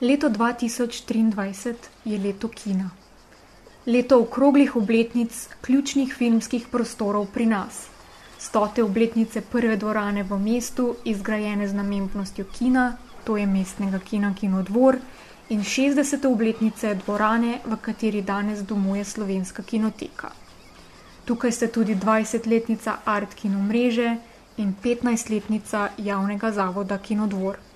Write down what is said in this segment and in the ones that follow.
Leto 2023 je leto kina. Leto okroglih obletnic ključnih filmskih prostorov pri nas. Stote obletnice prve dvorane v mestu, izgrajene z namembnostjo kina, to je mestnega kina Kinodvor, in 60. obletnice dvorane, v kateri danes domuje slovenska kinoteka. Tukaj ste tudi 20-letnica Art Kino mreže in 15-letnica javnega zavoda Kinodvor.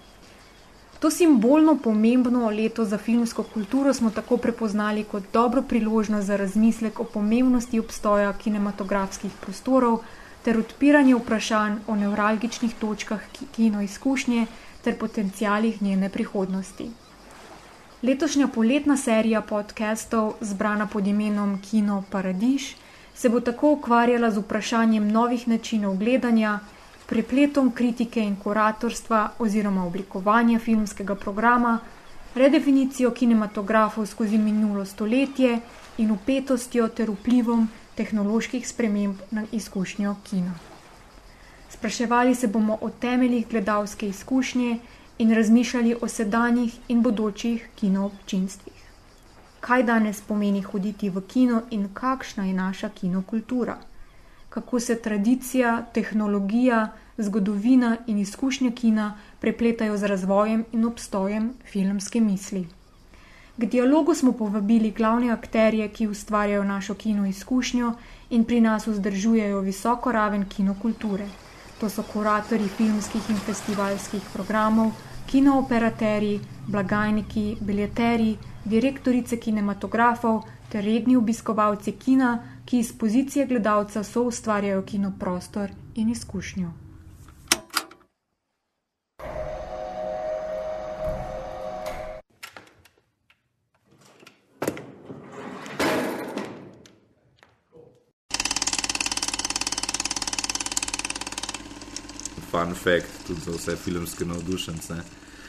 To simbolno pomembno leto za filmsko kulturo smo tako prepoznali kot dobro priložnost za razmislek o pomembnosti obstoja kinematografskih prostorov ter odpiranje vprašanj o nevralgičnih točkah kino izkušnje ter potencijalih njene prihodnosti. Letošnja poletna serija podcastov, zbrana pod imenom Kino Paradiž, se bo tako ukvarjala z vprašanjem novih načinov gledanja, prepletom kritike in kuratorstva oziroma oblikovanja filmskega programa, redefinicijo kinematografov skozi minulo stoletje in upetostjo ter vplivom tehnoloških sprememb na izkušnjo kina. Spraševali se bomo o temeljih gledalske izkušnje in razmišljali o sedanjih in bodočih kinoobčinstvih. Kaj danes pomeni hoditi v kino in kakšna je naša kinokultura? Kako se tradicija, tehnologija, zgodovina in izkušnje kina prepletajo z razvojem in obstojem filmske misli. K dialogu smo povabili glavne akterje, ki ustvarjajo našo kino izkušnjo in pri nas vzdržujejo visoko raven kinokulture. To so kuratorji filmskih in festivalskih programov, kinooperaterji, blagajniki, biljeteri, direktorice kinematografov ter redni obiskovalci kina, ki iz pozicije gledalca so ustvarjajo kinoprostor in izkušnjo. Fact tudi za vse filmske navdušence.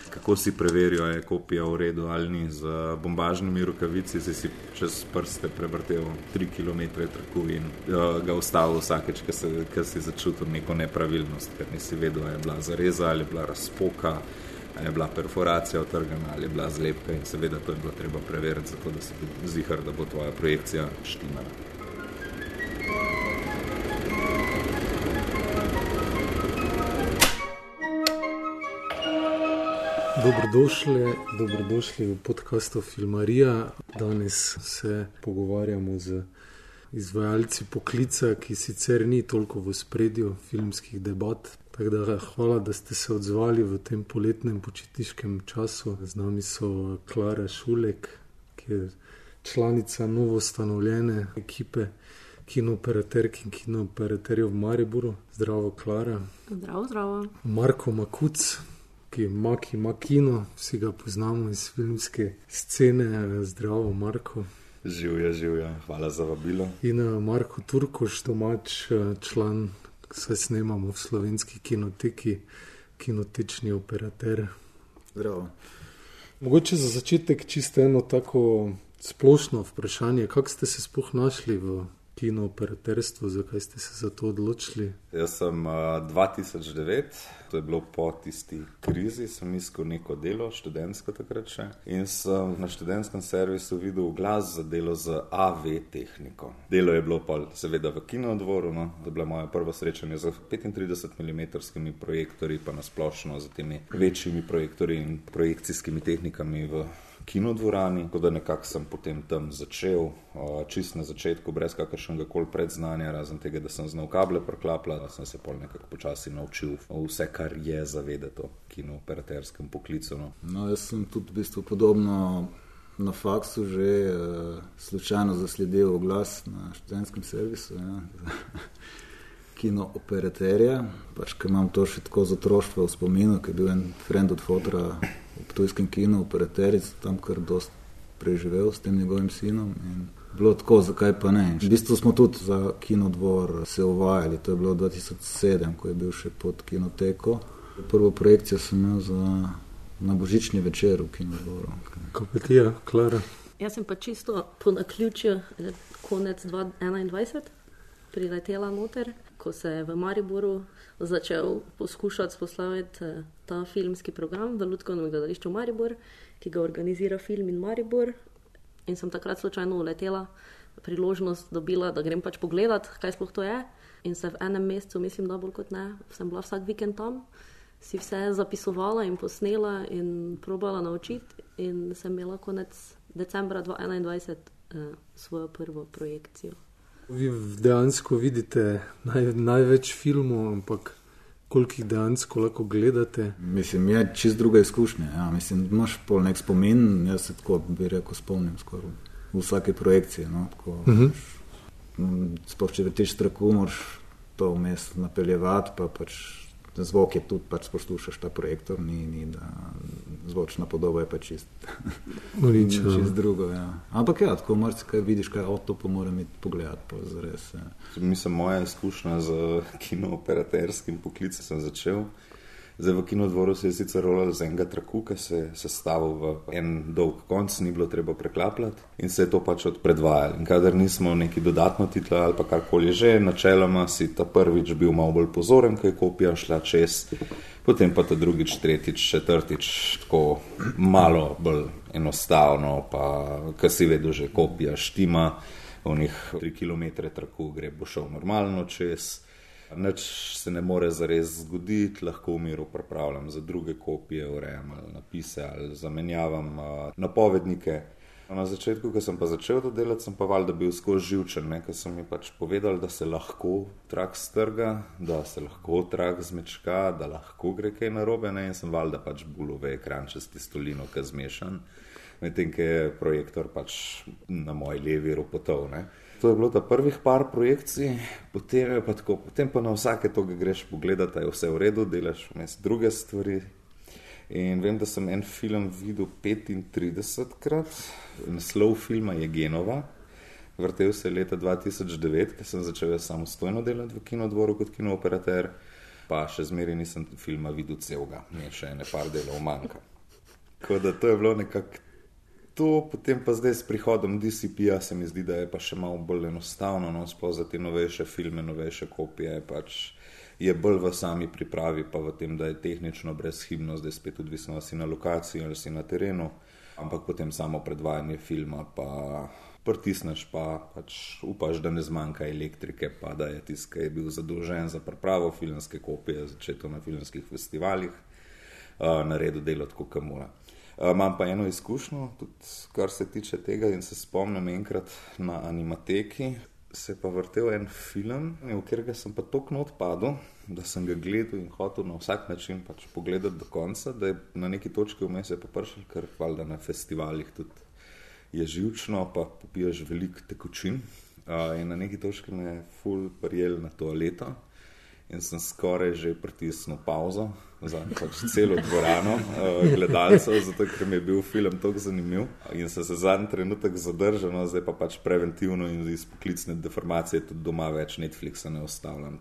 Kako si preverijo, je kopija v redu ali ni z bombažnimi rokavici, zdaj si čez prste prevrtel 3 km traku in uh, ga ustavil vsakeč, ker si začutil neko nepravilnost, ker nisi vedel, ali je bila zareza ali je bila razpoka, ali je bila perforacija otrgana ali je bila zlepka in seveda to je bilo treba preveriti, zato da si zihar, da bo tvoja projekcija štimala. Dobrodošli, dobrodošli v podkastu Filmarija. Danes se pogovarjamo z izvajalci poklica, ki sicer ni toliko v spredju filmskih debat. Da, hvala, da ste se odzvali v tem poletnem počitniškem času. Z nami so Klara Šulek, ki je članica novo ustanovljene ekipe kinooperaterk in kinooperaterjev v Mariboru. Zdravo, Klara. Zdravo, zdravo. Marko Makuc ki ima, ki ima kino, vsi ga poznamo iz filmske scene, zdravo, Marko. Živijo, živijo, hvala za vabilo. In uh, Marko Turkoš, domač uh, član, vse snemamo v slovenski kinoteki, kinotečni operater. Zdravo. Mogoče za začetek čisto eno tako splošno vprašanje, kako ste se sploh našli v kino operaterstvu, zakaj ste se za to odločili? Jaz sem uh, 2009, to je bilo po tisti krizi, sem iskal neko delo, študentsko takrat še. In sem na študentskem servisu videl glas za delo z AV tehniko. Delo je bilo pa seveda v kinodvoru, no? to je bila moja prva srečanja z 35 mm projektorji, pa nasplošno z temi večjimi projektorji in projekcijskimi tehnikami v kinodvorani, tako da nekako sem potem tam začel, čist na začetku, brez kakršnega koli predznanja, razen tega, da sem znal kable preklapljati, da sem se pol nekako počasi naučil vse, kar je zavedati o kinooperaterskem poklicu. No. no, jaz sem tudi v bistvu podobno. Na faksu že uh, slučajno zasledil oglas na študentskem servisu, ja, kino operaterja. Pač, ker imam to še tako za otroštvo v spominu, ker je bil en friend od fotra v tujskem kinu, operateric, tam kar dost preživel s tem njegovim sinom. Bilo tako, zakaj pa ne. V bistvu smo tudi za kinodvor se uvajali, to je bilo 2007, ko je bil še pod kinoteko. Prvo projekcijo sem imel za na božični večer v kinodvoru. Kopetija, Klara. Jaz sem pa čisto po naključju konec 2021 priletela noter ko se je v Mariboru začel poskušati poslaviti eh, ta filmski program v Ludkovnem gledališču Maribor, ki ga organizira Film in Maribor. In sem takrat slučajno uletela, priložnost dobila, da grem pač pogledat, kaj sploh to je. In se v enem mesecu, mislim, da bolj kot ne, sem bila vsak vikend tam, si vse zapisovala in posnela in probala naučiti. In sem imela konec decembra 2021 eh, svojo prvo projekcijo. Vi dejansko vidite naj, največ filmov, ampak koliko jih dejansko lahko gledate? Mislim, je čist druga izkušnja. Ja. Mislim, imaš pol nek spomin, jaz se tako bi rekel, spomnim skoraj vsake projekcije. No, tako, uh -huh. Sploh če veš, strahu, moraš to vmes napeljevati, pa pač zvok je tudi, pač poslušaš ta projektor, ni, ni da zvočna podoba je pa čist, čist drugo. Ja. Ampak ja, tako moraš, kaj vidiš, kaj od to pa mora imeti pogled, pa zares. Ja. Mislim, moja izkušnja z kinooperaterskim poklicem sem začel. Zdaj v kinodvoru se je sicer rolal z enega traku, ki se je sestavil v en dolg konc, ni bilo treba preklapljati in se je to pač odpredvajalo. In kadar nismo neki dodatno titla ali pa karkoli že, načeloma si ta prvič bil malo bolj pozoren, ko je kopija šla čez, potem pa ta drugič, tretjič, četrtič, tako malo bolj enostavno, pa kar si vedel, že kopija štima, v njih tri km traku gre, bo šel normalno čez. Nič se ne more zares zgoditi, lahko v miru pripravljam za druge kopije, urejam ali napise ali zamenjavam uh, napovednike. Na začetku, ko sem pa začel to delati, sem pa valjda bil skozi živčen, ker sem mi pač povedal, da se lahko trak strga, da se lahko trak zmečka, da lahko gre kaj narobe ne? in sem valjda pač bulove ekran čez tistolino, ki je zmešan, medtem ko je projektor pač na moji levi ropotov. To je bilo ta prvih par projekcij, potem pa, tako, potem pa na vsake to, greš pogledati, je vse v redu, delaš vmes druge stvari. In vem, da sem en film videl 35 krat, naslov filma je Genova. Vrtel se je leta 2009, ko sem začel samostojno delati v kinodvoru kot kinooperater, pa še zmeraj nisem filma videl celega, ne še ene par delov manjka. Tako da to je bilo nekako to, potem pa zdaj s prihodom DCP-ja se mi zdi, da je pa še malo bolj enostavno, no, sploh za te novejše filme, novejše kopije. Pač je bolj v sami pripravi, pa v tem, da je tehnično brezhibno, zdaj spet odvisno, ali si na lokaciji ali si na terenu, ampak potem samo predvajanje filma pa. Pritisneš pa, pač upaš, da ne zmanjka elektrike, pa da je tisti, ki je bil zadolžen za pripravo filmske kopije, začeto na filmskih festivalih, uh, naredil delo tako, kot mora. Eh, imam pa eno izkušnjo, tudi kar se tiče tega, in se spomnim enkrat na animateki. Se pa vrtel en film, v katerega sem pa tako odpadel, da sem ga gledal in hotel na vsak način pač pogledati do konca, da je na neki točki vmes je pa prišel, ker valjda na festivalih tudi je živčno, pa popiješ veliko tekočin. Uh, in na neki točki me je full prijel na toaleto in sem skoraj že pritisnil pauzo za pač celo dvorano uh, gledalcev, zato ker mi je bil film tako zanimiv in se zadnji trenutek zadržal, no, zdaj pa pač preventivno in iz poklicne deformacije tudi doma več Netflixa ne ostavljam.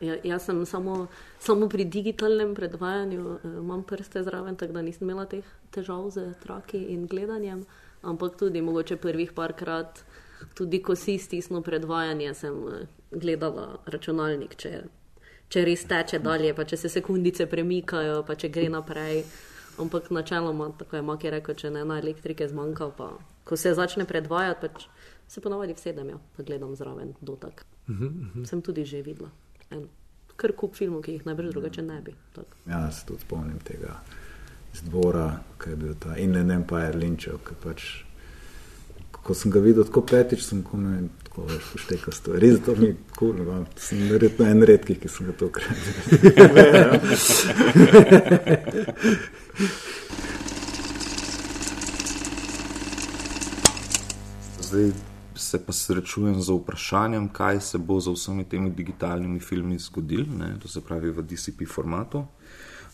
Ja, jaz sem samo, samo pri digitalnem predvajanju, uh, imam prste zraven, tako da nisem imela teh težav z traki in gledanjem, ampak tudi mogoče prvih parkrat tudi ko si stisnil predvajanje, sem eh, gledala računalnik, če, če res teče dalje, pa če se sekundice premikajo, pa če gre naprej. Ampak načeloma, tako je Maki rekel, če ne na elektrike zmanjka, pa ko se začne predvajati, pač se ponovadi vsedem, ja, pa gledam zraven dotak. Uh -huh, uh -huh. Sem tudi že videla. En, kar kup filmov, ki jih najbrž drugače ne bi. Tak. Ja, se tudi spomnim tega iz dvora, ki je bil ta Inland Empire Lynchov, ki pač ko sem ga videl tako petič, sem komaj tako več poštekal stvari. Res to mi je kul, cool, no, sem verjetno en redkih, ki sem ga to ukradel. Zdaj se pa srečujem z vprašanjem, kaj se bo z vsemi temi digitalnimi filmi zgodil, ne, to se pravi v DCP formatu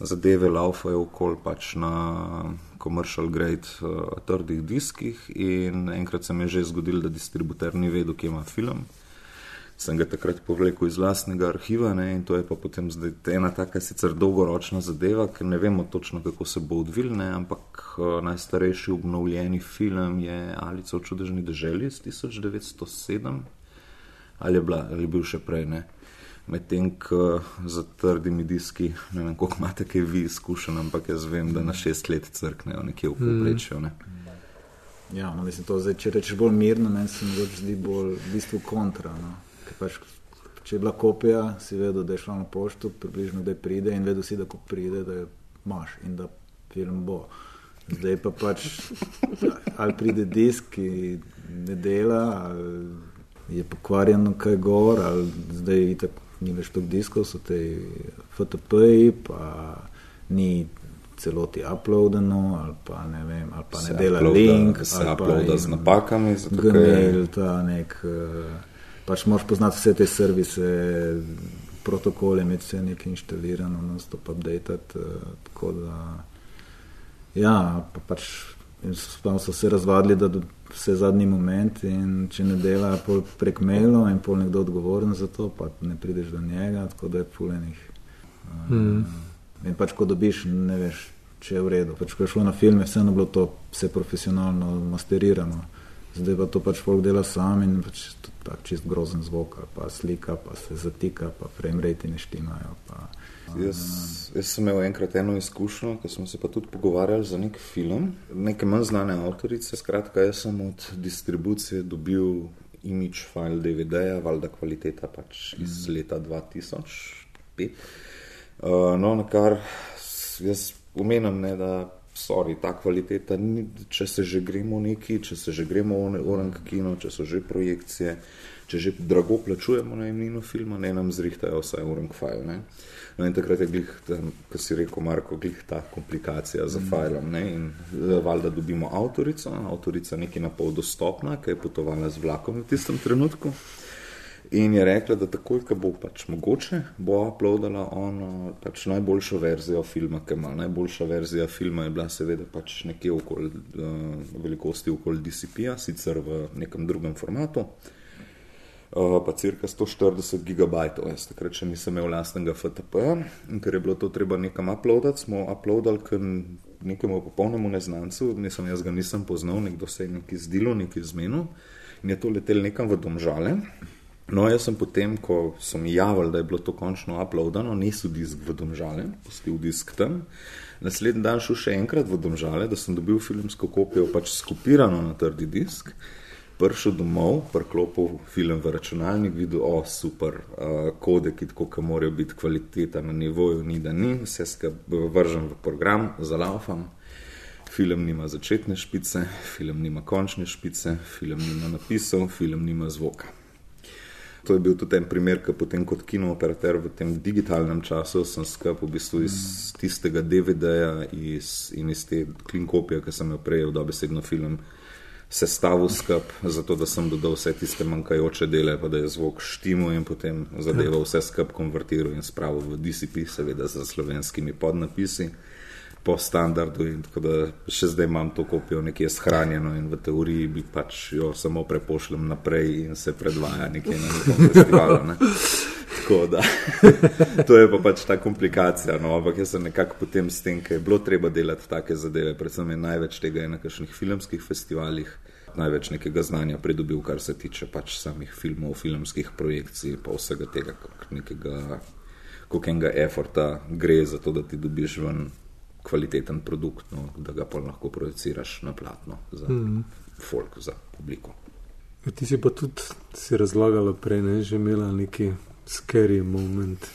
zadeve laufajo okoli pač na commercial grade uh, trdih diskih. In enkrat se mi je že zgodilo, da distributer ni vedel, kje ima film. sem ga takrat povlekel iz vlastnega arhiva ne, in to je pa potem zdaj ena taka sicer dolgoročna zadeva, ker ne vemo točno, kako se bo odvilne, ampak uh, najstarejši obnovljeni film je Alica v čudežni deželi iz 1907 ali je, bila, ali je bil še prej. Ne. Medtem ko za trdimi diski, ne vem, koliko imate kaj vi izkušen, ampak jaz vem, da na šest let crknejo nekje v povprečju. Ne. Ja, no, mislim, to zdaj, če rečeš bolj mirno, meni se mi zdi bolj v bistvu kontra. No pač, če je bila kopija, si vedel, da je šla na pošto, približno da pride in vedel si, da ko pride, da je imaš in da film bo. Zdaj pa pač ali pride disk, ki ne dela, ali je pokvarjeno, kaj gor, ali zdaj itak ni več toliko diskov, so te FTP-ji, pa ni celoti uploadeno, ali pa ne vem, ali pa ne se dela uploada, link. Se uploada z napakami, zato je to nek. Uh, pač moraš poznati vse te servise, protokole, imeti vse nekaj inštalirano, no, stop update. Uh, tako da, ja, pa pač so se razvadili, da vse zadnji moment in če ne dela prek mailo in pol nekdo odgovoren za to, pa ne prideš do njega, tako da je pulenih. Uh, mm. In pač, ko dobiš, ne veš, če je v redu. Pač, ko je šlo na filme, vseeno bilo to vse profesionalno masterirano. Zdaj pa to pač folk dela sam in pač tak čist grozen zvok, pa slika, pa se zatika, pa frame rate ne štimajo. Pa, jaz, jaz sem imel enkrat eno izkušnjo, ko smo se pa tudi pogovarjali za nek film, neke manj znane avtorice. Skratka, jaz sem od distribucije dobil imidž file DVD-ja, valjda kvaliteta pač iz mm. leta 2005. Uh, no, na kar jaz umenem, ne, da sorry, ta kvaliteta, ni, če se že gremo neki, če se že gremo v orang kino, če so že projekcije, če že drago plačujemo na imenu filma, ne nam zrihtajajo vsaj orang file. No in takrat je glih, kot si rekel, Marko, glih ta komplikacija za mm. filom. Ne? In eh, valjda dobimo avtorico, avtorica nekaj na pol dostopna, ki je potovala z vlakom v tistem trenutku. In je rekla, da takoj, ko bo pač mogoče, bo uploadala ono pač najboljšo verzijo filma, ki ima. Najboljša verzija filma je bila seveda pač nekje okoli uh, velikosti okoli DCP-ja, sicer v nekem drugem formatu, uh, pa cirka 140 gigabajtov. Jaz takrat še nisem imel lastnega FTP-ja in ker je bilo to treba nekam uploadati, smo uploadali k nekemu popolnemu neznancu, nisem jaz ga nisem poznal, nekdo se je nekaj zdelo, nekaj zmenil in je to letel nekam v domžale. No, jaz sem potem, ko so mi javili, da je bilo to končno uploadano, nisem disk v domžale, pustil disk tam. Naslednji dan šel še enkrat v domžale, da sem dobil filmsko kopijo, pač skopirano na trdi disk. Prišel domov, priklopil film v računalnik, videl, o super, uh, kodeki, tako kot morajo biti kvaliteta na nivoju, ni da ni, vse skupaj vržem v program, zalaufam. Film nima začetne špice, film nima končne špice, film nima napisov, film nima zvoka. To je bil tudi en primer, ki potem kot kinooperater v tem digitalnem času sem sklepal v bistvu iz tistega DVD-ja in iz te klinkopije, ki sem jo prejel, da besedno film sestavil skup, zato da sem dodal vse tiste manjkajoče dele, pa da je zvok štimo in potem zadeval vse skup konvertiral in spravil v DCP, seveda z slovenskimi podnapisi po standardu. Tako da še zdaj imam to kopijo nekje shranjeno in v teoriji bi pač jo samo prepošljem naprej in se predvaja nekje na nekem festivalu. Ne? Tako da to je pa pač ta komplikacija. No? Ampak jaz sem nekako potem s tem, ker je bilo treba delati take zadeve, predvsem je največ tega na kakšnih filmskih festivalih. Največ nekega znanja pridobil, kar se tiče pač samih filmov, filmskih projekcij, pa vsega tega, nekega, koliko enega efforta gre za to, da ti dobiš ven kvaliteten produkt, no, da ga pa lahko projiciraš na platno za mm. folk, za publiko. Ti si pa tudi si razlagala prej, ne, že imela neki scary moment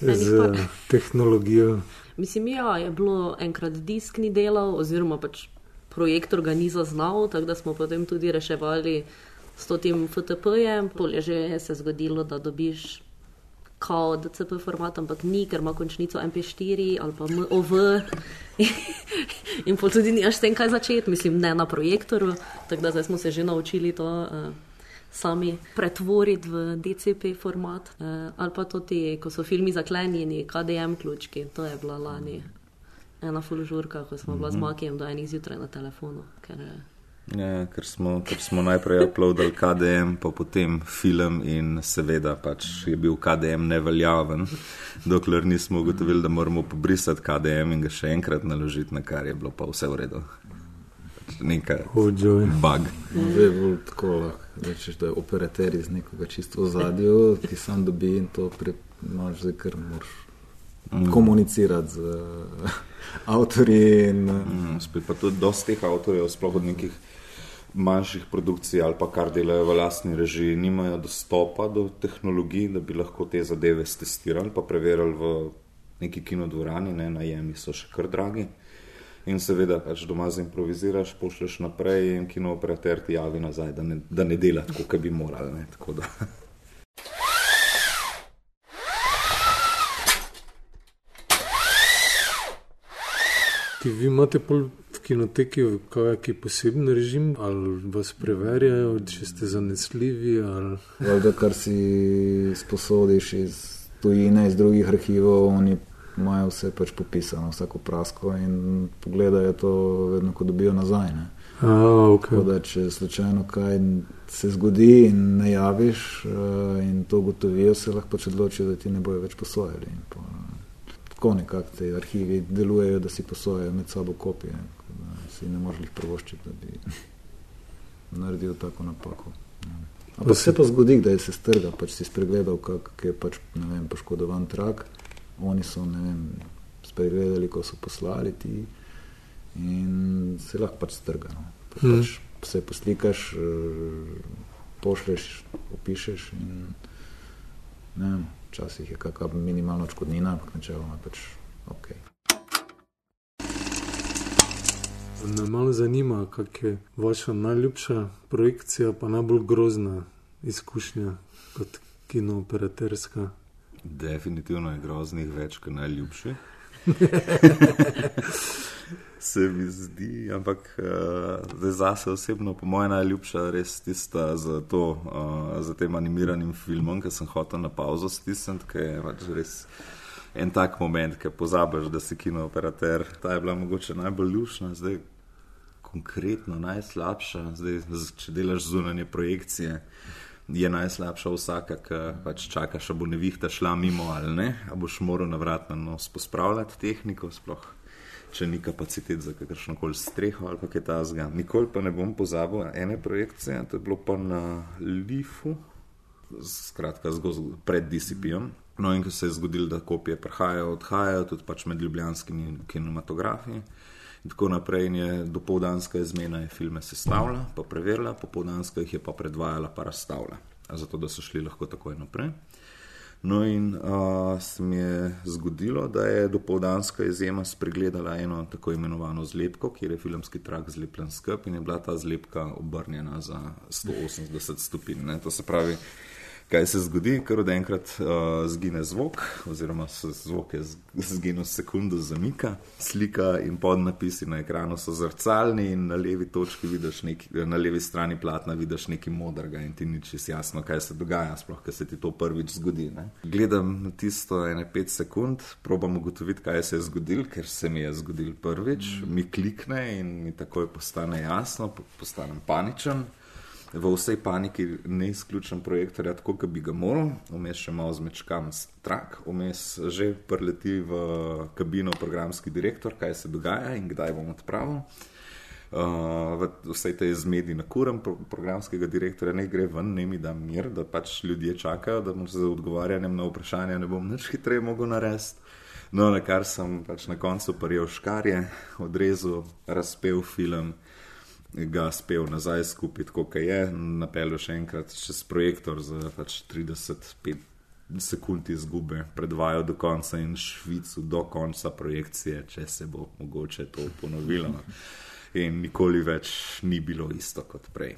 z tehnologijo. Mislim, ja, je bilo enkrat disk ni delal, oziroma pač projektor ga ni zaznal, tako da smo potem tudi reševali s tem FTP-jem. Polje že je se zgodilo, da dobiš kao DCP format, ampak ni, ker ima končnico MP4 ali pa MOV. in pa tudi ni až tem, kaj začeti, mislim, ne na projektoru. Tako da zdaj smo se že naučili to. Uh, Sami pretvoriti v DCP format, eh, ali pa tudi, ko so filmi zaklenjeni, KDM ključki. To je bila lani ena fulžurka, ko smo mm -hmm. bila z mhm. Makijem do enih zjutraj na telefonu, ker eh, Ja, ker, smo, ker smo najprej uploadili KDM, pa potem film, in seveda pač je bil KDM neveljaven, dokler nismo ugotovili, da moramo pobrisati KDM in ga še enkrat naložiti, na kar je bilo pa vse v redu. Pač nekaj bug. Zdaj bolj tako lahko rečeš, da je operater iz nekoga čisto v zadju, ki sam dobi in to premaš, zdaj kar moraš mm. komunicirati z uh, avtorji. In, uh, mm, spet pa tudi dosti teh avtorjev, sploh od nekih manjših produkcij ali pa kar delajo v lastni režiji, nimajo dostopa do tehnologij, da bi lahko te zadeve testirali, pa preverjali v neki kinodvorani, ne najemi so še kar dragi. In seveda, pač doma zimproviziraš, pošlješ naprej in kinooperater ti javi nazaj, da ne, da ne dela tako, kot bi morali. Ti vi imate pol kinoteki kakšen poseben režim, ali vas preverjajo, če ste zanesljivi. Ali... Valdaj, kar si sposodiš iz tujine, iz drugih arhivov, oni imajo vse pač popisano, vsako prasko in pogledajo to, vedno ko dobijo nazaj. A, okay. da, če slučajno kaj se zgodi in ne javiš, uh, in to ugotovijo, se lahko pač odločijo, da ti ne bojo več posojali. Tako nekako ti arhivi delujejo, da si posojajo med sabo kopije si ne moreš jih prvoščiti, da bi naredil tako napako. Ampak se pa zgodi, da je se strga, pač si spregledal, kak je pač, vem, poškodovan trak. Oni so vem, spregledali, ko so poslali ti in se lahko pač strga. No. Pa hmm. pač se poslikaš, eh, pošleš, opišeš. Včasih je kakšna minimalna odškodnina, ampak načeloma je pač ok. Me malo zanima, kakšna je vaša najljubša projekcija, pa najbolj grozna izkušnja kot kinooperaterska. Definitivno je groznih več kot najljubši. Se mi zdi, ampak uh, za se osebno, po mojem, najljubša res tista za, to, uh, za tem animiranim filmom, ki sem hotel na pauzo stisniti, ker je pač res en tak moment, ki pozabiš, da si kinooperater. Ta je bila mogoče najbolj lušna, zdaj konkretno najslabša. Zdaj, če delaš zunanje projekcije, je najslabša vsaka, ki pač čaka, če bo nevihta šla mimo ali ne. A boš moral navratno nos pospravljati tehniko, sploh če ni kapacitet za kakršno koli streho ali kaj tasga. Nikoli pa ne bom pozabil ene projekcije, to je bilo pa na Lifu, skratka pred DCP-om. No, in ko se je zgodilo, da kopije prihajajo, odhajajo, tudi pač med ljubljanskimi kinematografi. In tako naprej in je dopoldanska izmena je filme sestavila, pa preverila, popoldanska jih je pa predvajala, pa razstavila, zato da so šli lahko takoj naprej. No, in uh, se mi je zgodilo, da je dopoldanska izjema spregledala eno tako imenovano zlepko, kjer je filmski trak zlepljen skup in je bila ta zlepka obrnjena za 180 stopinj. To se pravi, kaj se zgodi, ker od enkrat uh, zgine zvok, oziroma se zvok je zginil sekundo zamika, slika in podnapisi na ekranu so zrcalni in na levi točki vidiš neki, na levi strani platna vidiš nekaj modrega in ti nič jasno, kaj se dogaja, sploh, ker se ti to prvič zgodi. Ne? Gledam tisto ene pet sekund, probam ugotoviti, kaj se je zgodil, ker se mi je zgodil prvič, mm. mi klikne in mi takoj postane jasno, postanem paničen v vsej paniki ne izključim projektorja tako, kot bi ga moral, vmes še malo zmečkam strak, vmes že preleti v kabino programski direktor, kaj se dogaja in kdaj bom odpravil. Uh, v vsej tej zmedi na kurem pro, programskega direktorja ne gre ven, ne mi da mir, da pač ljudje čakajo, da mu z odgovarjanjem na vprašanja ne bom nič hitreje mogel narediti. No, na kar sem pač na koncu prijel škarje, odrezal, razpel film ga spel nazaj skupaj, kot je, napeljal še enkrat čez projektor za pač 35 sekund izgube, predvajal do konca in švicu do konca projekcije, če se bo mogoče to ponovilo. In nikoli več ni bilo isto kot prej.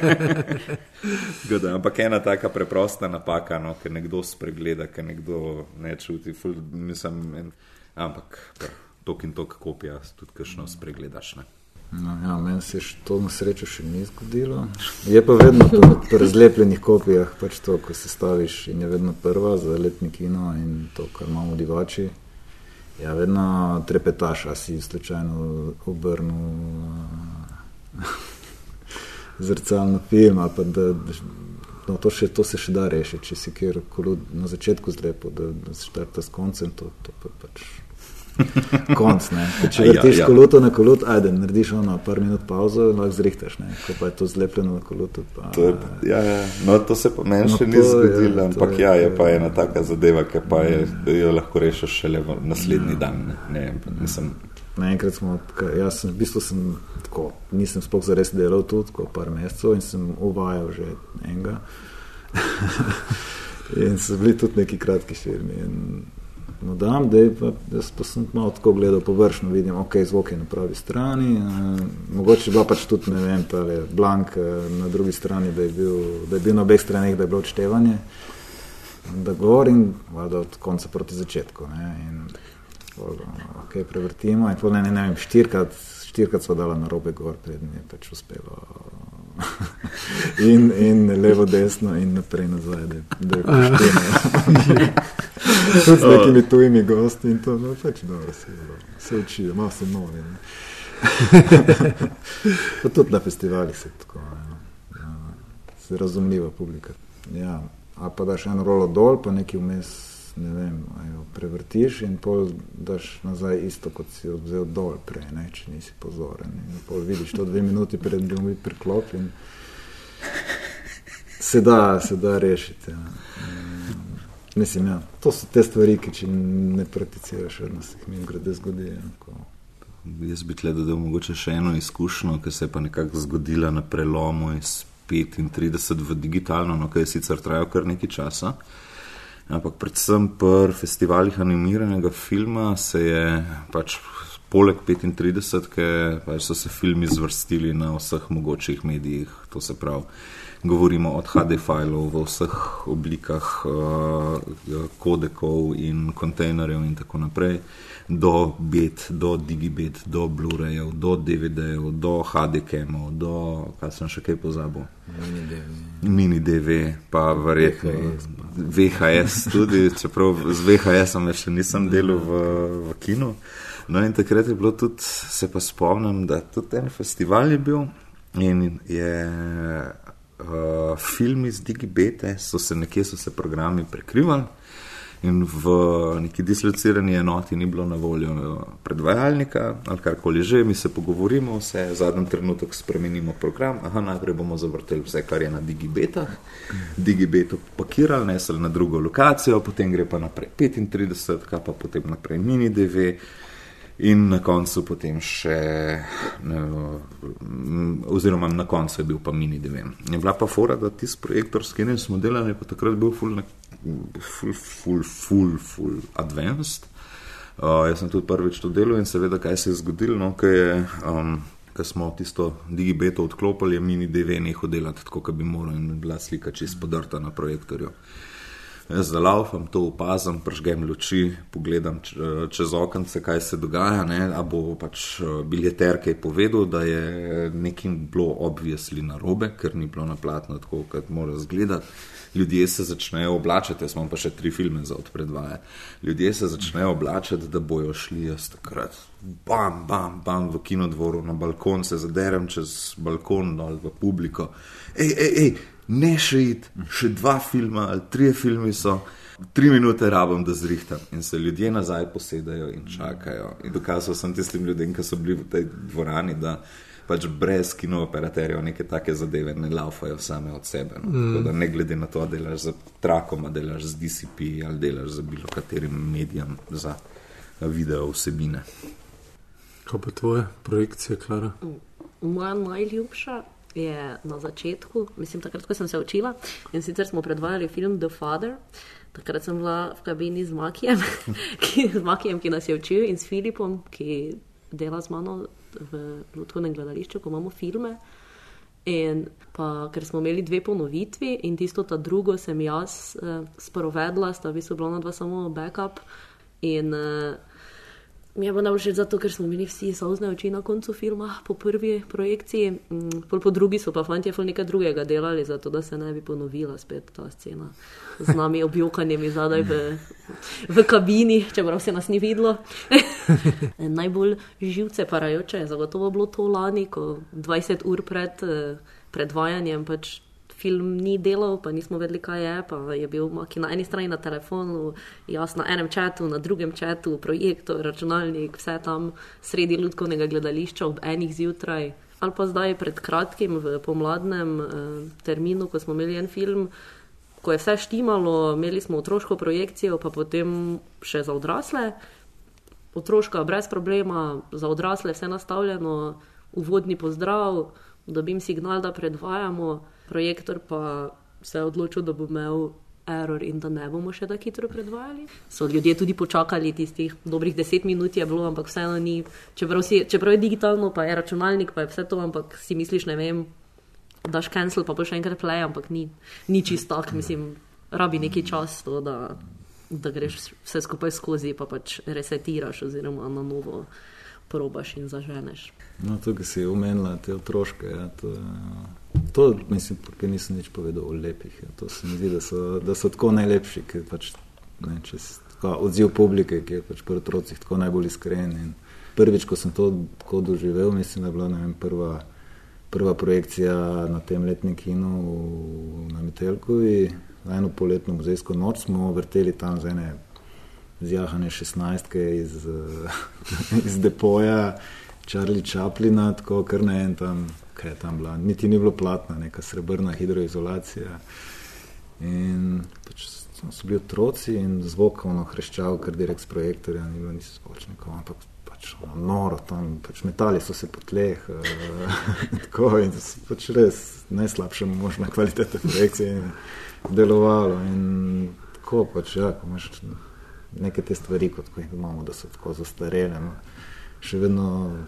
Gada, ampak ena taka preprosta napaka, no, ker nekdo spregleda, ker nekdo ne čuti. Ful, mislim, en, ampak tok in tok kopija, tudi kajšno spregledaš. Ne. No, ja, meni se to na srečo še ni zgodilo. Je pa vedno pri razlepljenih kopijah, pač to, ko se staviš in je vedno prva za letni kino in to, kar imamo divači. Ja, vedno trepetaš, a si slučajno obrnil zrcalno film. Da, da, no, to, še, to se še da rešiti, če si kjer na začetku zlepo, da, da se štarta s koncem. To, to pa pač konc. Ne. Če Ja, vrtiš ja. koluto na kolut, ajde, narediš ono, par minut pauzo, lahko zrihtaš. Ne. Ko pa je to zlepljeno na kolutu. Pa, To, je, ja, ja. No, to se pa meni No, še to ni zgodilo, to ampak je- ja, je pa ena taka zadeva, ki pa je, da jo lahko rešiš šele naslednji dan. Ne, ne, mislim, Naenkrat smo, jaz sem, v bistvu sem tako, nisem sploh zares delal tu, tako par mesecev in sem uvajal že enega. in so bili tudi neki kratki filmi. In, no, dam, da je pa, jaz pa sem malo tako gledal površno, vidim, ok, zvok je na pravi strani, uh, mogoče bila pač tudi, ne vem, ta blank uh, na drugi strani, da je, bil, da je bil na obeh straneh, da je bilo odštevanje. Da govorim, valjda od konca proti začetku. Ne, in, pol, ok, prevrtimo. In pol, ne, ne, ne vem, štirikrat, štirikrat smo dali na robe gor, prednji je pač uspelo. in, in levo, desno, in naprej nazaj, da, da je pošteno. Tudi z nekimi tujimi gosti in to, no, pač dobro se, se učijo, malo so novi. tudi na festivalih se tako, ja, ja, se razumljiva publika. Ja, a pa daš eno rolo dol, pa nekaj vmes, ne vem, jo prevrtiš in pol daš nazaj isto, kot si jo vzel dol prej, ne, če nisi pozoren. In pol vidiš to dve minuti pred drugim priklop in se da, se da rešiti. Ja. Mislim, ja, to so te stvari, ki če ne prakticiraš, vedno se jih mi grede zgodi. Ja, ko- jaz bi tle dodal mogoče še eno izkušnjo, ki se je pa nekako zgodila na prelomu iz 35 v digitalno, no, ki je sicer trajal kar nekaj časa. Ampak predvsem pri festivalih animiranega filma se je pač poleg 35, ki pač so se filmi zvrstili na vseh mogočih medijih, to se pravi. Govorimo od HD-filov v vseh oblikah uh, kodekov in kontejnerjev in tako naprej, do BET, do DigiBet, do Blu-rayev, do DVD-jev, do HD-kemov, do, kaj sem še kaj pozabil, mini DV, pa verjetno VHS tudi, čeprav z VHS-om še nisem delal v, v kinu. No in takrat je bilo tudi, se pa spomnim, da tudi en festival je bil in je uh, filmi z DigiBete, so se nekje so se programi prekrivali. In v neki dislocirani enoti ni bilo na voljo eh, predvajalnika ali karkoli že, mi se pogovorimo, vse v zadnjem trenutku spremenimo program. Aha, najprej bomo zavrteli vse, kar je na digibetah, digibeto pakirali, nesli na drugo lokacijo, potem gre pa naprej 35, kaj pa potem naprej mini DV. In na koncu potem še, ne, oziroma na koncu je bil pa mini DV. Je bila pa fora, da projektor, s katerim smo delali, pa takrat bil full, full, full, full, full advanced. Uh, jaz sem tudi prvič to delal in seveda, kaj se je zgodilo, no, je. Um, smo tisto digibeto odklopili, je mini DV nehal delati tako, kot bi moral, in je bila slika čist podrta na projektorju. Jaz zalaufam, to opazim, pržgem luči, pogledam čez okence, kaj se dogaja. Ne, a bo pač eh, biljeter kaj povedal, da je nekaj bilo obvisli na robe, ker ni bilo na platno tako, kot mora izgledati. Ljudje se začnejo oblačiti, jaz imam pa še tri filme za odpredvaje. Ljudje se začnejo oblačiti, da bojo šli jaz takrat. Bam, bam, bam v kinodvoru na balkon, se zaderem čez balkon dol v publiko. Ej, ej, ej, ne še id, še dva filma ali trije filmi so. Tri minute rabim, da zrihtam in se ljudje nazaj posedajo in čakajo. In dokazal sem tistim ljudem, ki so bili v tej dvorani, da pač brez kinooperaterjev neke take zadeve ne laufajo same od sebe. No. Mm. Da ne glede na to, ali delaš za trakom, delaš z DCP ali delaš za bilo katerim medijem za video vsebine. Kaj pa tvoje projekcije, Klara? Moja najljubša je na začetku, mislim, takrat, ko sem se učila in sicer smo predvajali film The Father. Takrat sem bila v kabini z Makijem, ki, z Makijem, ki nas je učil, in s Filipom, ki dela z mano v Ludkovnem gledališču, ko imamo filme. In pa, ker smo imeli dve ponovitvi, in tisto, ta drugo, sem jaz eh, sprovedla, sta v bistvu bila na dva samo backup. In eh, mi je bilo najbolj všeč zato, ker smo imeli vsi sozne oči na koncu filma, po prvi projekciji, mm, pol po drugi so pa fanti ful nekaj drugega delali, zato da se ne bi ponovila spet ta scena z nami objokanjem zadaj v, v kabini, čeprav se nas ni videlo. Najbolj živce parajoče je zagotovo bilo to lani, ko 20 ur pred eh, predvajanjem. Pač film ni delal, pa nismo vedeli, kaj je. Pa je bil Maki na eni strani na telefonu, jaz na enem čatu, na drugem čatu, projektor, računalnik, vse tam sredi ljudkovnega gledališča ob enih zjutraj. Ali pa zdaj pred kratkim v pomladnem eh, terminu, ko smo imeli en film, ko je vse štimalo, imeli smo otroško projekcijo, pa potem še za odrasle. Otroška brez problema, za odrasle vse nastavljeno, uvodni pozdrav, dobim signal, da predvajamo projektor pa se je odločil, da bo imel error in da ne bomo še tako hitro predvajali. So ljudje tudi počakali tistih dobrih deset minut, je bilo, ampak vseeno ni. Čeprav, si, čeprav je digitalno, pa je računalnik, pa je vse to, ampak si misliš, ne vem, daš cancel, pa bo še enkrat play, ampak ni, ni čisto tak, mislim, rabi neki čas to, da, da greš vse skupaj skozi, pa pač resetiraš oziroma na novo probaš in zaženeš. No, tukaj si omenila te otroške. Ja, to, to mislim, da nisem nič povedal o lepih. Ja. To se mi zdi, da so, da so tako najlepši, ker pač, ne, tako, odziv publike, ki je pač pri otrocih tako najbolj iskren. In prvič, ko sem to tako doživel, mislim, da je bila vem, prva, prva projekcija na tem letnem kinu v, na Metelku. Eno poletno muzejsko noč smo vrteli tam z ene zjahane šestnajstke iz, iz depoja, Charlie Chaplina, tako kar ne en tam, kaj je tam bila. Niti ni bilo platna, neka srebrna hidroizolacija. In pač so bili otroci in zvok, ono hreščal, kar direkt s projektorja, ni bilo niso spočnikov, ampak pač noro tam, pač metali so se po tleh. Uh, tako in so pač res najslabša možna kvaliteta projekcije in delovalo. In tako pač, ja, ko imaš neke te stvari, kot imamo, da so tako zastarele, no, še vedno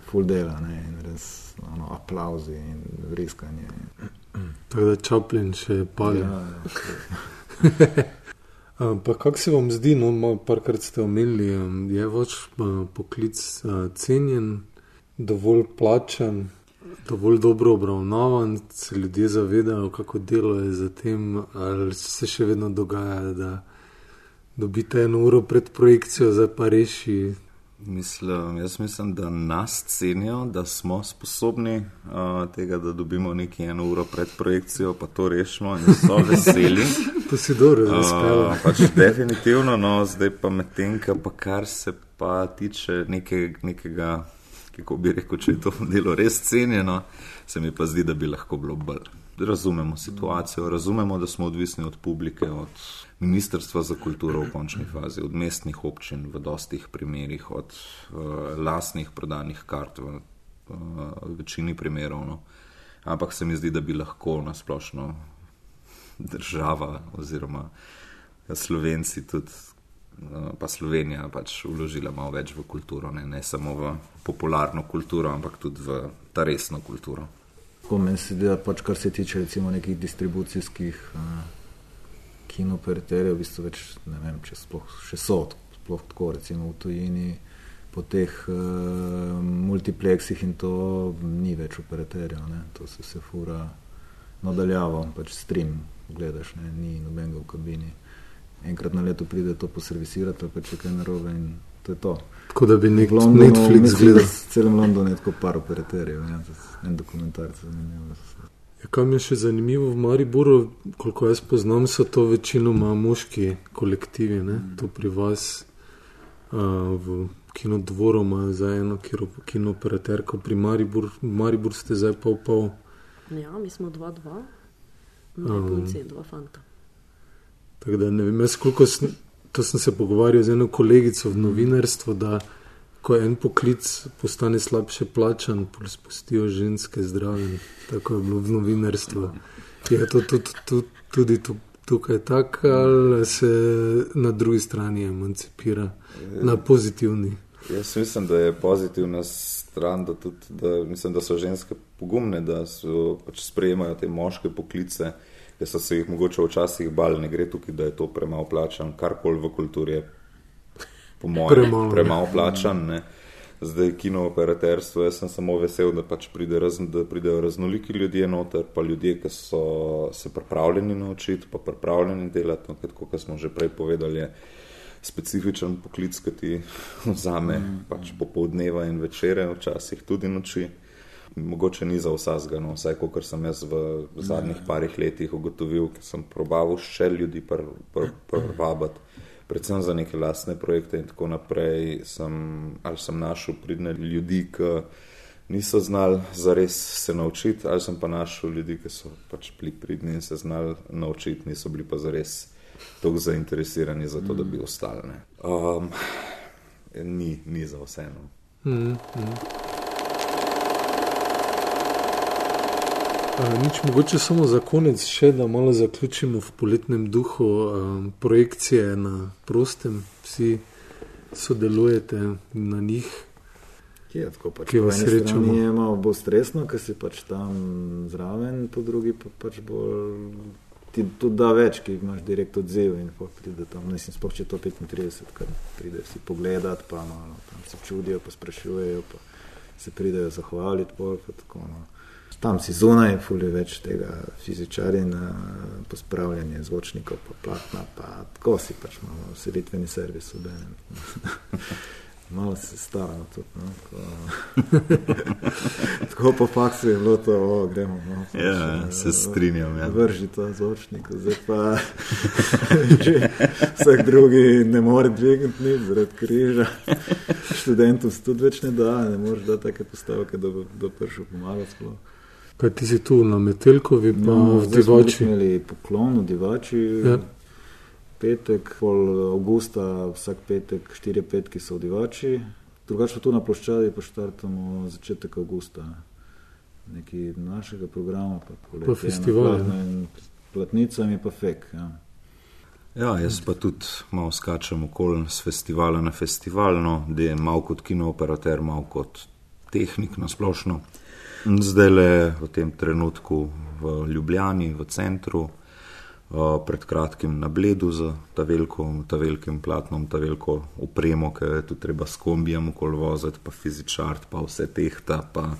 full dela ne, in res ono, aplauzi in vriskanje. Tako da čopljen še pali. Ja, ja, Pa kako se vam zdi, no, parkrat ste omenili, je vaš poklic cenjen, dovolj plačan, dovolj dobro obravnavan, se ljudje zavedajo, kako delo je za tem, ali se še vedno dogaja, da dobite eno uro pred projekcijo, zdaj pa reši. Mislim, jaz mislim, da nas cenijo, da smo sposobni uh, tega, da dobimo nekaj eno uro pred projekcijo, pa to rešimo in so veseli. to si dobro razumel. Uh, pač definitivno, no, zdaj pa medtem, pa kar se pa tiče neke, nekega, kako bi rekel, če je to delo res cenjeno, se mi pa zdi, da bi lahko bilo bolj. Razumemo situacijo, razumemo, da smo odvisni od publike, od Ministrstva za kulturo v končni fazi, od mestnih občin v dostih primerjih, od uh, lastnih prodanih kart v uh, večini primerov. No. Ampak se mi zdi, da bi lahko nasplošno država oziroma Slovenci tudi. Eh, pa Slovenija pač vložila malo več v kulturo, ne, ne samo v popularno kulturo, ampak tudi v ta resno kulturo. Ko meni se zdi, da pač kar se tiče recimo nekih distribucijskih uh, kinoperaterjev, v bistvu več ne vem, če sploh še so, sploh tako recimo v tujini, po teh uh, multiplexih in to ni več operaterjev, ne? to se vse fura nadaljavo, pač stream gledaš, ne? ni nobenega v kabini. Enkrat na leto pride to poservisirati, pa če kaj narobe in to je to. Tako da bi nek Londonu, Netflix gledal. V celem Londonu je tako par operaterjev, ja? en dokumentarc zanimiv. Ja, kaj mi je še zanimivo v Mariboru, koliko jaz poznam, so to večinoma moški kolektivi, ne? Mm. tu pri vas uh, v kinodvoru imajo za eno kinooperaterko, pri Maribor, Maribor ste zdaj pol pol. Ja, mi smo dva, dva, ne um, punci, dva fanta. Tako da ne vem, jaz koliko sem, to sem se pogovarjal z eno kolegico v novinarstvu, da ko en poklic postane slabše plačan, spustijo ženske zdrave. Tako je bilo v novinarstvu. Je to tudi, tudi, tudi tukaj tako, ali se na drugi strani emancipira na pozitivni? Jaz mislim, da je pozitivna stran, da, tudi, da, mislim, da so ženske pogumne, da so, pač sprejemajo te moške poklice, da so se jih mogoče včasih bali, ne gre tukaj, da je to premalo plačan, karkoli v kulturi je po mojem, premalo, premalo plačan. Ne. Zdaj, kino operaterstvo, jaz sem samo vesel, da pač pride raz, da pridejo raznoliki ljudje noter, pa ljudje, ki so se pripravljeni naučiti, pa pripravljeni delati. No, kot smo že prej povedali, je specifičen poklic, ki ti vzame mm. pač popoldneva in večere, včasih tudi noči. mogoče ni za vsega, no, vsaj kot sem jaz v zadnjih parih letih ugotovil, ker sem probal še ljudi prvabiti. Pr, pr Predvsem za neke lastne projekte, in tako naprej, sem, ali sem našel pridne ljudi, ki niso znali zares se naučiti, ali sem pa našel ljudi, ki so pač bili pridni in se znali naučiti, niso bili pa zares tako zainteresirani za to, da bi ostali. Um, ni, ni za vseeno. Mm, mm. Nič mogoče samo za konec, še da malo zaključimo v poletnem duhu um, projekcije na prostem, vsi sodelujete na njih. Je, tako pač ki vas srečamo. Je malo bolj stresno, ker si pač tam zraven, po drugi pa pač bolj. Ti tudi da več, ki imaš direkt odziv in pride tam, ne smem spoštovati, če to 35, kar pride si pogledat, pa malo tam se čudijo, pa sprašujejo, pa se pridejo zahvaliti, pa tako naprej. No tam si zunaj, fulje več tega fizičarjenja, pospravljanja zvočnikov, pa platna, pa tako si pač malo seditveni servis v enem. Malo se stalo tudi. No, tako po faksu je bilo to, o, gremo. No, pač, ja, se strinjam. Ja. Vrži to zvočnik, zdaj pa že vsak drugi ne more dvigniti nič zaradi križa. Študentom se tudi več ne da, ne moreš da take postavke, da bo prišel pomagati. Kaj ti si tu na Metelkovi, pa no, v Divači? Smo imeli poklon v Divači, ja. petek, pol avgusta, vsak petek, štiri petki so v Divači. Drugače tu na ploščadi pa štartamo začetek avgusta. Neki našega programa, pa poletje. Pa festival. Ja. Platnicami pa fek. Ja. Ja, jaz pa tudi malo skačem okoli z festivala na festival, no, da je malo kot kinooperater, malo kot tehnik na splošno. Zdaj le v tem trenutku v Ljubljani, v centru, pred kratkim na Bledu z ta, veliko, ta velikim platnom, ta veliko upremo, ki je tu treba s kombijem okoli voziti, pa fizičart, pa vse tehta. Pa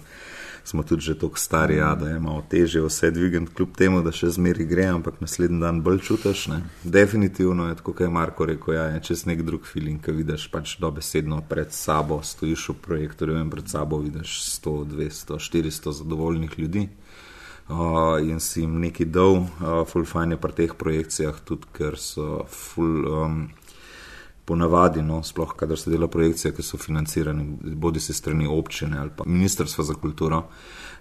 smo tudi že tako stari, ja, da je malo težje vse dvigati, kljub temu, da še zmeri gre, ampak naslednji dan bolj čutiš. Ne? Definitivno je tako, kot je Marko rekel, ja, je čez nek drug feeling, ki vidiš pač dobesedno pred sabo, stojiš v projektorju in pred sabo vidiš 100, 200, 400 zadovoljnih ljudi. Uh, in si jim neki dol, uh, full fine je pri teh projekcijah, tudi ker so full. Um, ponavadi, no, sploh kadar se dela projekcije, ki so financirane, bodi se strani občine ali pa Ministrstva za kulturo,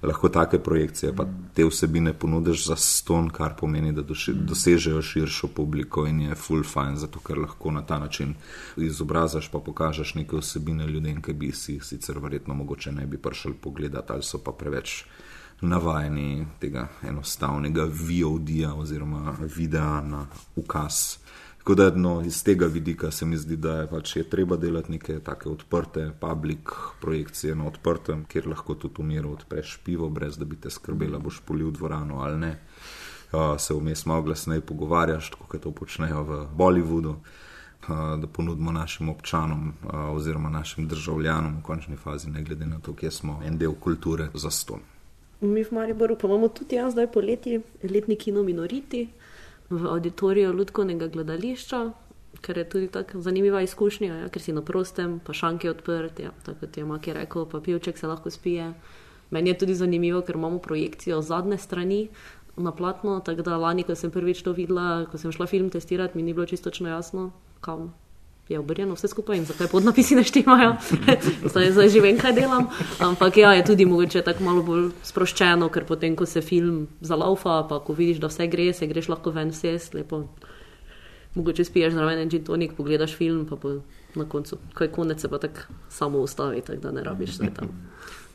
lahko take projekcije, pa te vsebine ponudiš za ston, kar pomeni, da dosežejo širšo publiko in je full fine, zato ker lahko na ta način izobražaš, pa pokažeš neke vsebine ljudem, ki bi si jih sicer verjetno mogoče ne bi prišli pogledati ali so pa preveč. Navajeni tega enostavnega VOD-ja oziroma videa na ukaz, Tako da no, iz tega vidika se mi zdi, da je, pač je treba delati neke take odprte, public projekcije na odprtem, kjer lahko tudi v miru odpreš pivo, brez da bi te skrbela, boš polil dvorano ali ne. Uh, se vmes malo glasneje pogovarjaš, kot to počnejo v Bollywoodu, uh, da ponudimo našim občanom uh, oziroma našim državljanom v končni fazi, ne glede na to, kje smo, en del kulture za ston. Mi v Mariboru pa imamo tudi jaz zdaj poleti, letni kino minoriti v auditoriju Ludkovnega gledališča, ker je tudi tako zanimiva izkušnja, ja, ker si na prostem, pa šanki odprt, ja, tako kot je Maki rekel, pa pivček se lahko spije. Meni je tudi zanimivo, ker imamo projekcijo zadnje strani na platno, tako da lani, ko sem prvič to videla, ko sem šla film testirati, mi ni bilo čisto jasno, kam je obrjeno vse skupaj in zakaj podnapisi ne štimajo. zdaj, zdaj že vem, kaj delam. Ampak ja, je tudi mogoče tako malo bolj sproščeno, ker potem, ko se film zalaufa, pa ko vidiš, da vse gre, se greš lahko ven sest, lepo. Mogoče spiješ zraven en gin tonik, pogledaš film, pa na koncu, ko je konec, se pa tako samo ustavi, tako da ne rabiš zdaj tam.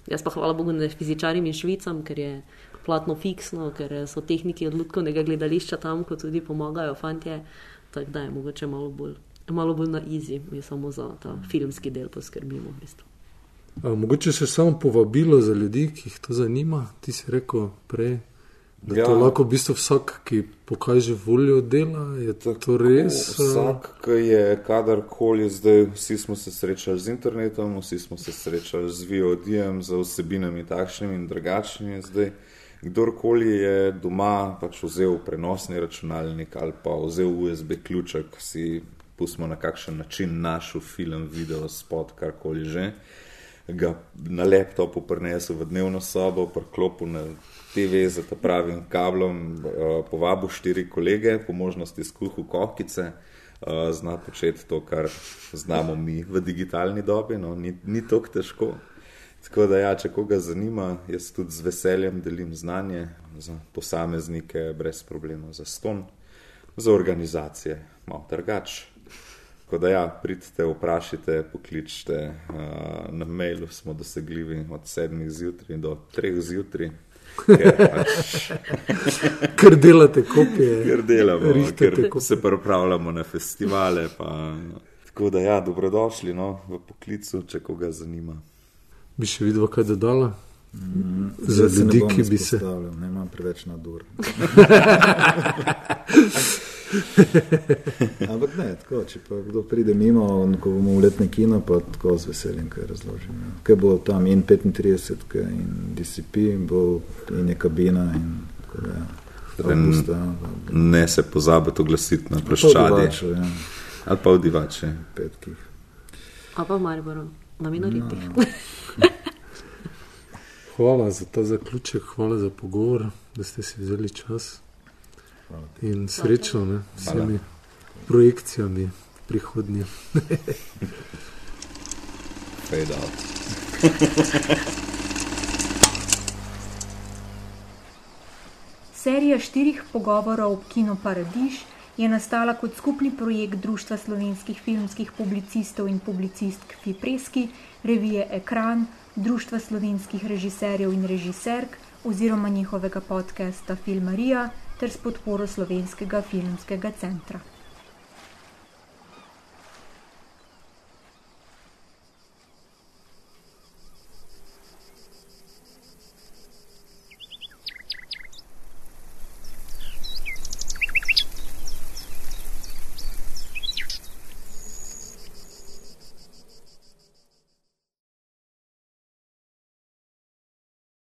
Jaz pa hvala Bogu ne fizičarim in švicam, ker je platno fiksno, ker so tehniki odlutkovnega gledališča tam, ko tudi pomagajo fantje, tako da je mogoče malo bolj malo bolj na izi, mi samo za ta filmski del poskrbimo. V bistvu. A, mogoče še samo povabilo za ljudi, ki jih to zanima. Ti si rekel prej, da ja. to lahko v bistvu vsak, ki pokaže voljo dela. Je Tako, to res? Vsak, ki je kadarkoli zdaj, vsi smo se srečali z internetom, vsi smo se srečali z VOD-jem, z vsebinami takšnimi in drugačnimi. Zdaj, kdorkoli je doma pač vzel prenosni računalnik ali pa vzel USB ključek, si pustimo na kakšen način našo film, video, spot, karkoli že. ga na laptopu prinesel v dnevno sobo, prklopil na TV z pravim kablom, uh, povabil štiri kolege, po možnosti skuhal kohkice. Uh, zna početi to, kar znamo mi v digitalni dobi, no, ni, ni tako težko. Tako da, ja, če koga zanima, jaz tudi z veseljem delim znanje za posameznike, brez problema, za ston, za organizacije, malo drugače. Tako da, ja, pridite, vprašajte, pokličite. Uh, na mailu smo dosegljivi od 7 zjutraj do 3 zjutraj. Pač, ker delate kopije. Ker delamo, ker se pripravljamo na festivale. Pa, tako da, ja, dobrodošli no, v poklicu, če koga zanima. Bi še videl, kaj dodala? Mm, Za ljudi, ki bi se. Ne imam preveč nadur. Ampak ne, tako, če pa kdo pride mimo, ko bomo v letne kino, pa tako z veseljem kaj razložim. Ja. Kaj bo tam in 35, kaj in DCP, in bo in je kabina. In, tako, ja. Avgusta, ne se pozabite oglasiti na ploščadi. Ja. Ali pa v divače. Petkih. A pa v Mariboru, na minoritih. No. hvala za ta zaključek, hvala za pogovor, da ste si vzeli čas. In srečno ne, s vsemi projekcijami prihodnje. Fade out. Serija štirih pogovorov Kino Paradiž je nastala kot skupni projekt Društva slovenskih filmskih publicistov in publicistk Fipreski, revije Ekran, Društva slovenskih režiserjev in režiserk oziroma njihovega podcasta Filmarija ter s podporo Slovenskega filmskega centra.